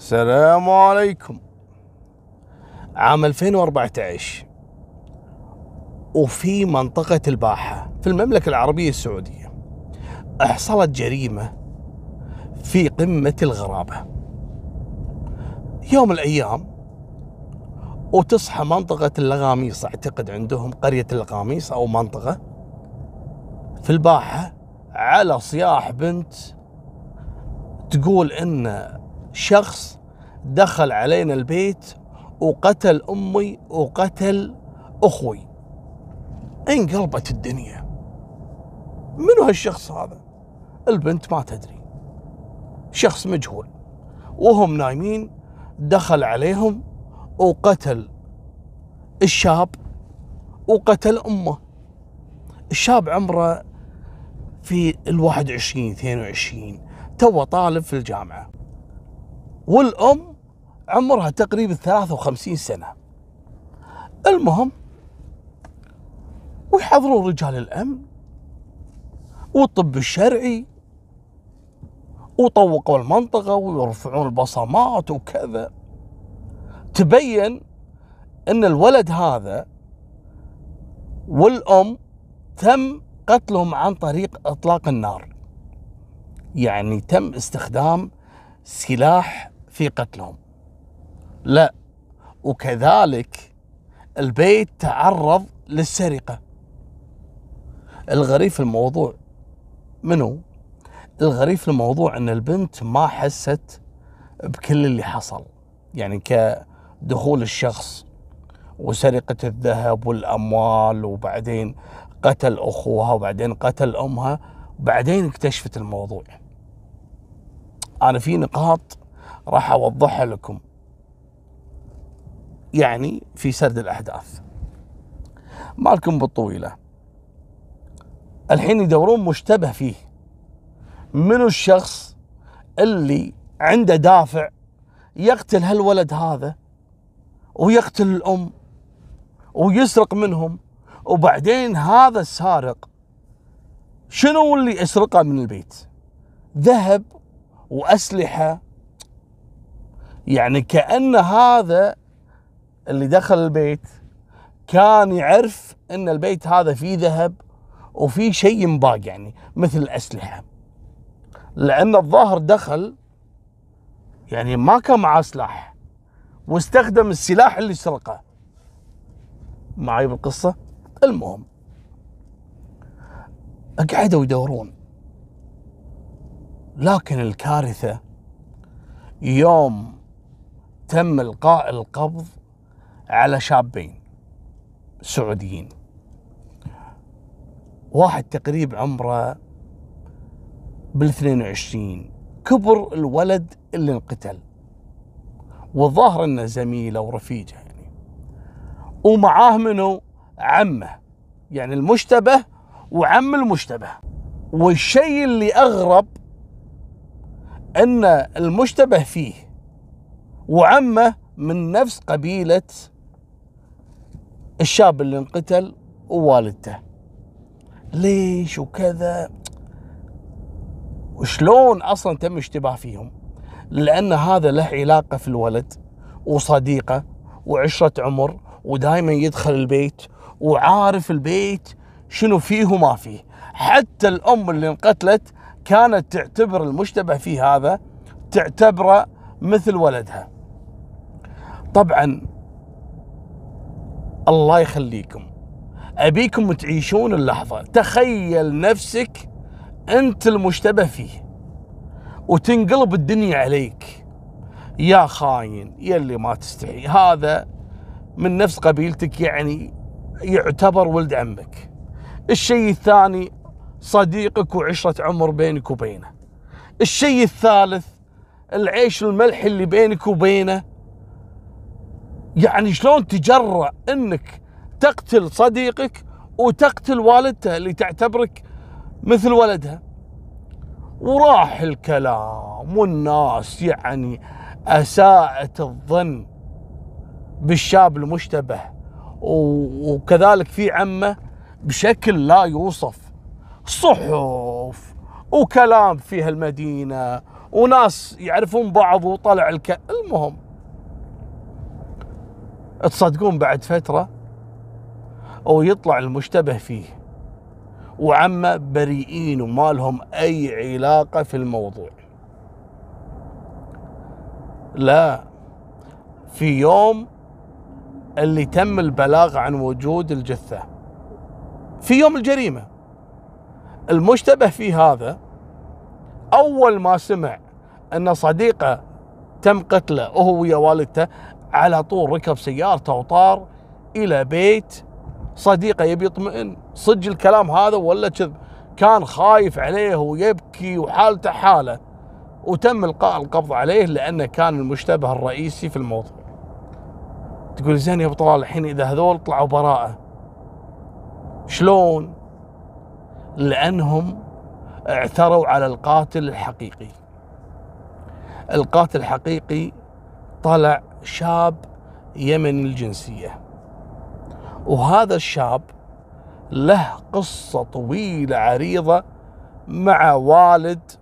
السلام عليكم. عام 2014 وفي منطقة الباحة في المملكة العربية السعودية حصلت جريمة في قمة الغرابة. يوم الأيام وتصحى منطقة اللغاميص أعتقد عندهم قرية اللغاميص أو منطقة في الباحة على صياح بنت تقول إن شخص دخل علينا البيت وقتل أمي وقتل أخوي. انقلبت الدنيا؟ منو هالشخص هذا؟ البنت ما تدري. شخص مجهول. وهم نايمين دخل عليهم وقتل الشاب وقتل أمه. الشاب عمره في الواحد وعشرين اثنين وعشرين تو طالب في الجامعة. والأم عمرها تقريبا 53 سنة. المهم ويحضرون رجال الأمن والطب الشرعي وطوقوا المنطقة ويرفعون البصمات وكذا. تبين أن الولد هذا والأم تم قتلهم عن طريق إطلاق النار. يعني تم استخدام سلاح في قتلهم. لا وكذلك البيت تعرض للسرقة. الغريب في الموضوع منو؟ الغريب في الموضوع إن البنت ما حست بكل اللي حصل. يعني كدخول الشخص وسرقة الذهب والأموال وبعدين قتل أخوها وبعدين قتل أمها وبعدين اكتشفت الموضوع. أنا في نقاط راح أوضحها لكم. يعني في سرد الأحداث. مالكم بالطويلة. الحين يدورون مشتبه فيه. منو الشخص اللي عنده دافع يقتل هالولد هذا ويقتل الأم ويسرق منهم وبعدين هذا السارق شنو اللي يسرقه من البيت؟ ذهب وأسلحة يعني كأن هذا اللي دخل البيت كان يعرف إن البيت هذا فيه ذهب وفيه شيء مباق يعني مثل الأسلحة. لأن الظاهر دخل يعني ما كان معاه سلاح واستخدم السلاح اللي سرقه. معي بالقصة؟ المهم. قعدوا يدورون. لكن الكارثة يوم تم إلقاء القبض على شابين سعوديين. واحد تقريب عمره بال 22 كبر الولد اللي انقتل. والظاهر إنه زميله ورفيجة يعني. ومعاه منه عمه. يعني المشتبه وعم المشتبه. والشيء اللي أغرب إن المشتبه فيه وعمه من نفس قبيلة الشاب اللي انقتل ووالدته. ليش وكذا؟ وشلون أصلا تم اشتباه فيهم؟ لأن هذا له علاقة في الولد وصديقه وعشرة عمر ودائما يدخل البيت وعارف البيت شنو فيه وما فيه. حتى الأم اللي انقتلت كانت تعتبر المشتبه فيه هذا تعتبره مثل ولدها. طبعا الله يخليكم. أبيكم تعيشون اللحظة. تخيل نفسك أنت المشتبه فيه وتنقلب الدنيا عليك. يا خاين يا اللي ما تستحي. هذا من نفس قبيلتك يعني يعتبر ولد عمك. الشيء الثاني صديقك وعشرة عمر بينك وبينه. الشيء الثالث العيش الملح اللي بينك وبينه يعني شلون تجرأ إنك تقتل صديقك وتقتل والدته اللي تعتبرك مثل ولدها؟ وراح الكلام والناس يعني أساءت الظن بالشاب المشتبه وكذلك في عمه بشكل لا يوصف. صحف وكلام في هالمدينة وناس يعرفون بعض وطلع الك المهم تصدقون بعد فترة ويطلع المشتبه فيه. وعمه بريئين وما لهم أي علاقة في الموضوع. لا في يوم اللي تم البلاغ عن وجود الجثة في يوم الجريمة. المشتبه في هذا أول ما سمع أن صديقه تم قتله وهو ويا والدته على طول ركب سيارته وطار إلى بيت صديقه يبي يطمئن. صدق الكلام هذا ولا كذب؟ كان خايف عليه ويبكي وحالته حالة. وتم إلقاء القبض عليه لأنه كان المشتبه الرئيسي في الموضوع. تقول زين يا أبو طلال الحين إذا هذول طلعوا براءة شلون؟ لأنهم اعثروا على القاتل الحقيقي. القاتل الحقيقي طلع شاب يمني الجنسية. وهذا الشاب له قصة طويلة عريضة مع والد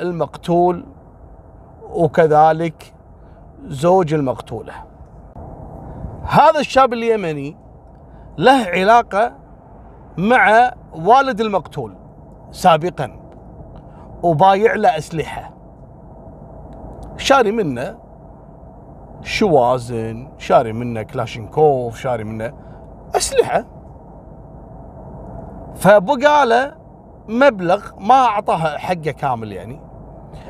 المقتول وكذلك زوج المقتولة. هذا الشاب اليمني له علاقة مع والد المقتول سابقا وبايع له أسلحة. شاري منه شوازن شاري منه كلاشينكوف شاري منه. أسلحة. فبقى له مبلغ ما أعطاه حقه كامل يعني.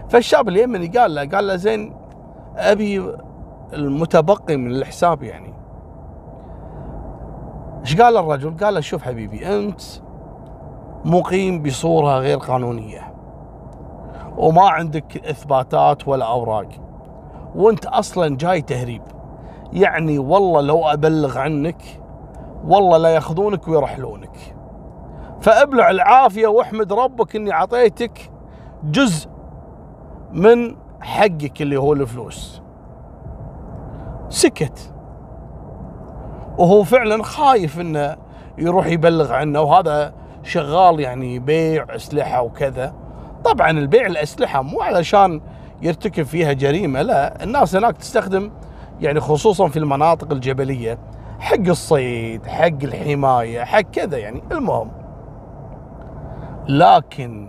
فالشاب اليمني قال له قال له زين أبي المتبقي من الحساب يعني. إيش قال الرجل؟ قال له شوف حبيبي أنت مقيم بصورة غير قانونية. وما عندك إثباتات ولا أوراق. وانت أصلا جاي تهريب. يعني والله لو أبلغ عنك والله لا ياخذونك ويرحلونك. فأبلع العافية واحمد ربك إني اعطيتك جزء من حقك اللي هو الفلوس. سكت. وهو فعلا خايف إنه يروح يبلغ عنه وهذا شغال يعني بيع أسلحة وكذا. طبعا البيع الأسلحة مو علشان يرتكب فيها جريمة. لا الناس هناك تستخدم يعني خصوصا في المناطق الجبلية حق الصيد حق الحماية حق كذا يعني. المهم لكن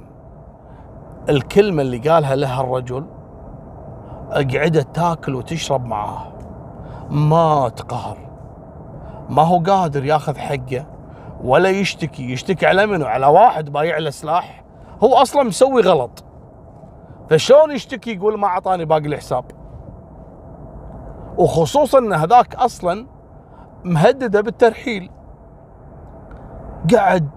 الكلمة اللي قالها لها الرجل قعدت تاكل وتشرب معاه ما تقهر ما هو قادر ياخذ حقه ولا يشتكي. يشتكي على منه على واحد بايع له سلاح هو أصلا مسوي غلط. فشلون يشتكي يقول ما أعطاني باقي الحساب؟ وخصوصا إن هذاك أصلا مهدده بالترحيل. قعد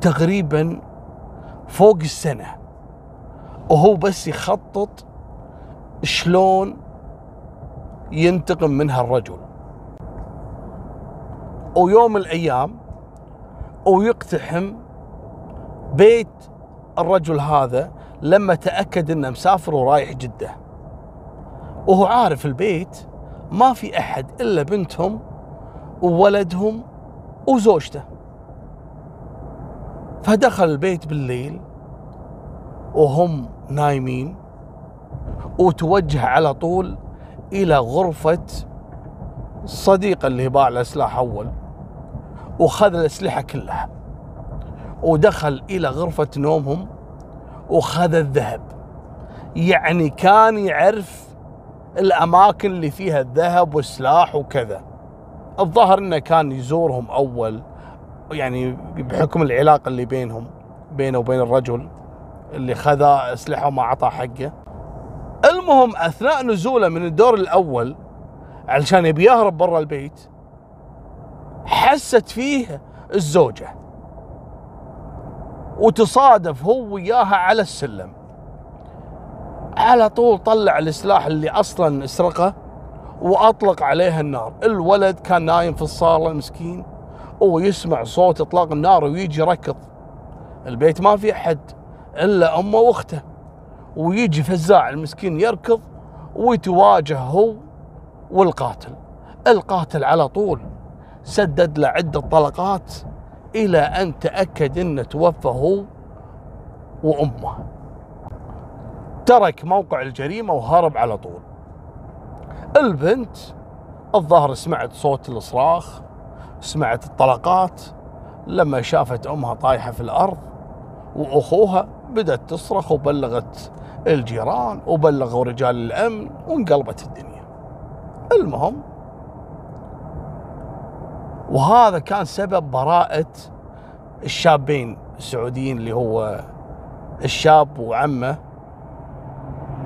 تقريبا فوق السنة وهو بس يخطط شلون ينتقم منها الرجل. ويوم من الأيام ويقتحم بيت الرجل هذا لما تأكد إنه مسافر ورايح جدة. وهو عارف البيت ما في أحد إلا بنتهم وولدهم وزوجته. فدخل البيت بالليل وهم نايمين وتوجه على طول إلى غرفة الصديق اللي باع سلاح أول وخذ الأسلحة كلها. ودخل إلى غرفة نومهم وخذ الذهب. يعني كان يعرف الأماكن اللي فيها الذهب والسلاح وكذا. الظاهر إنه كان يزورهم أول يعني بحكم العلاقة اللي بينهم بينه وبين الرجل اللي خذ أسلحة وما اعطاه حقه. المهم أثناء نزوله من الدور الأول علشان يبي يهرب برا البيت حست فيه الزوجة. وتصادف هو وياها على السلم. على طول طلع السلاح اللي أصلا سرقه وأطلق عليها النار. الولد كان نايم في الصالة المسكين ويسمع صوت إطلاق النار ويجي ركض البيت ما في أحد إلا أمه وأخته. ويجي فزاع المسكين يركض ويتواجه هو والقاتل. القاتل على طول سدد له عدة طلقات إلى أن تأكد أنه توفى هو وأمه وترك موقع الجريمة وهرب على طول البنت الظاهر سمعت صوت الصراخ سمعت الطلقات لما شافت أمها طايحة في الأرض وأخوها بدأت تصرخ وبلغت الجيران وبلغوا رجال الأمن وانقلبت الدنيا. المهم وهذا كان سبب براءة الشابين السعوديين اللي هو الشاب وعمه.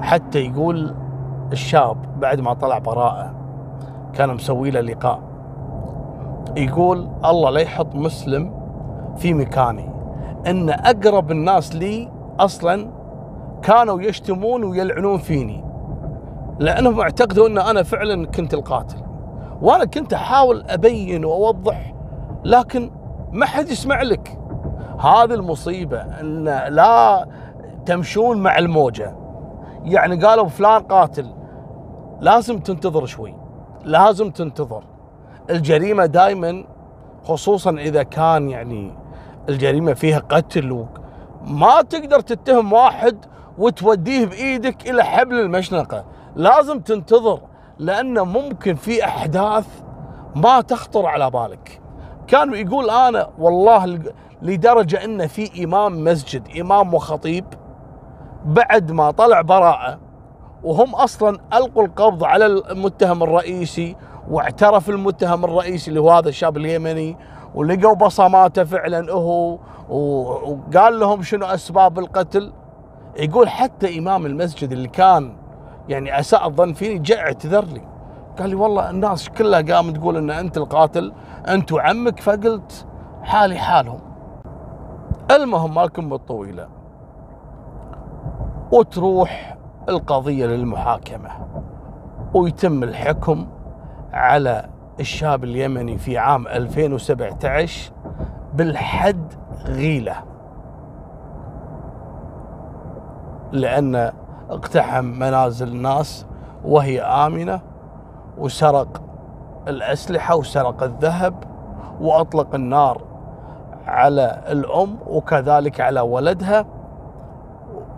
حتى يقول الشاب بعد ما طلع براءة كان مسوي له لقاء. يقول الله لا يحط مسلم في مكاني. إن أقرب الناس لي أصلا كانوا يشتمون ويلعنون فيني. لأنهم اعتقدوا إن أنا فعلا كنت القاتل. وأنا كنت احاول ابين واوضح لكن ما حد يسمع لك. هذه المصيبة إن لا تمشون مع الموجة. يعني قالوا فلان قاتل لازم تنتظر شوي لازم تنتظر. الجريمة دائما خصوصا إذا كان يعني الجريمة فيها قتل ما تقدر تتهم واحد وتوديه بإيدك إلى حبل المشنقة. لازم تنتظر. لأنه ممكن في أحداث ما تخطر على بالك. كان يقول أنا والله لدرجة إن في إمام مسجد إمام وخطيب بعد ما طلع براءة وهم أصلا ألقوا القبض على المتهم الرئيسي واعترف المتهم الرئيسي اللي هو هذا الشاب اليمني ولقوا بصماته فعلا هو وقال لهم شنو أسباب القتل. يقول حتى إمام المسجد اللي كان يعني اساء الظن فيني جاء اعتذر لي. قال لي والله الناس كلها قامت تقول إن أنت القاتل أنت وعمك. فقلت حالي حالهم. المهم مالكم بالطويلة. وتروح القضية للمحاكمة. ويتم الحكم على الشاب اليمني في عام 2017 بالحد غيلة. لأن اقتحم منازل الناس وهي آمنة وسرق الأسلحة وسرق الذهب وأطلق النار على الأم وكذلك على ولدها.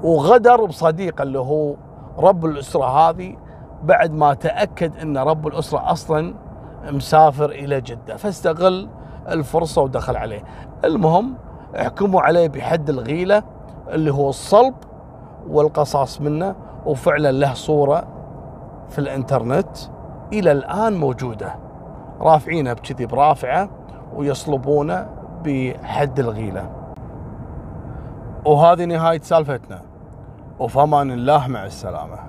وغدر بصديقه اللي هو رب الأسرة هذه بعد ما تأكد أن رب الأسرة أصلا مسافر إلى جدة فاستغل الفرصة ودخل عليه. المهم احكموا عليه بحد الغيلة اللي هو الصلب والقصاص منه وفعلا له صورة في الإنترنت إلى الآن موجودة. رافعينها بكذي برافعة ويصلبونه بحد الغيلة. وهذه نهاية سالفتنا. وفمان الله مع السلامة.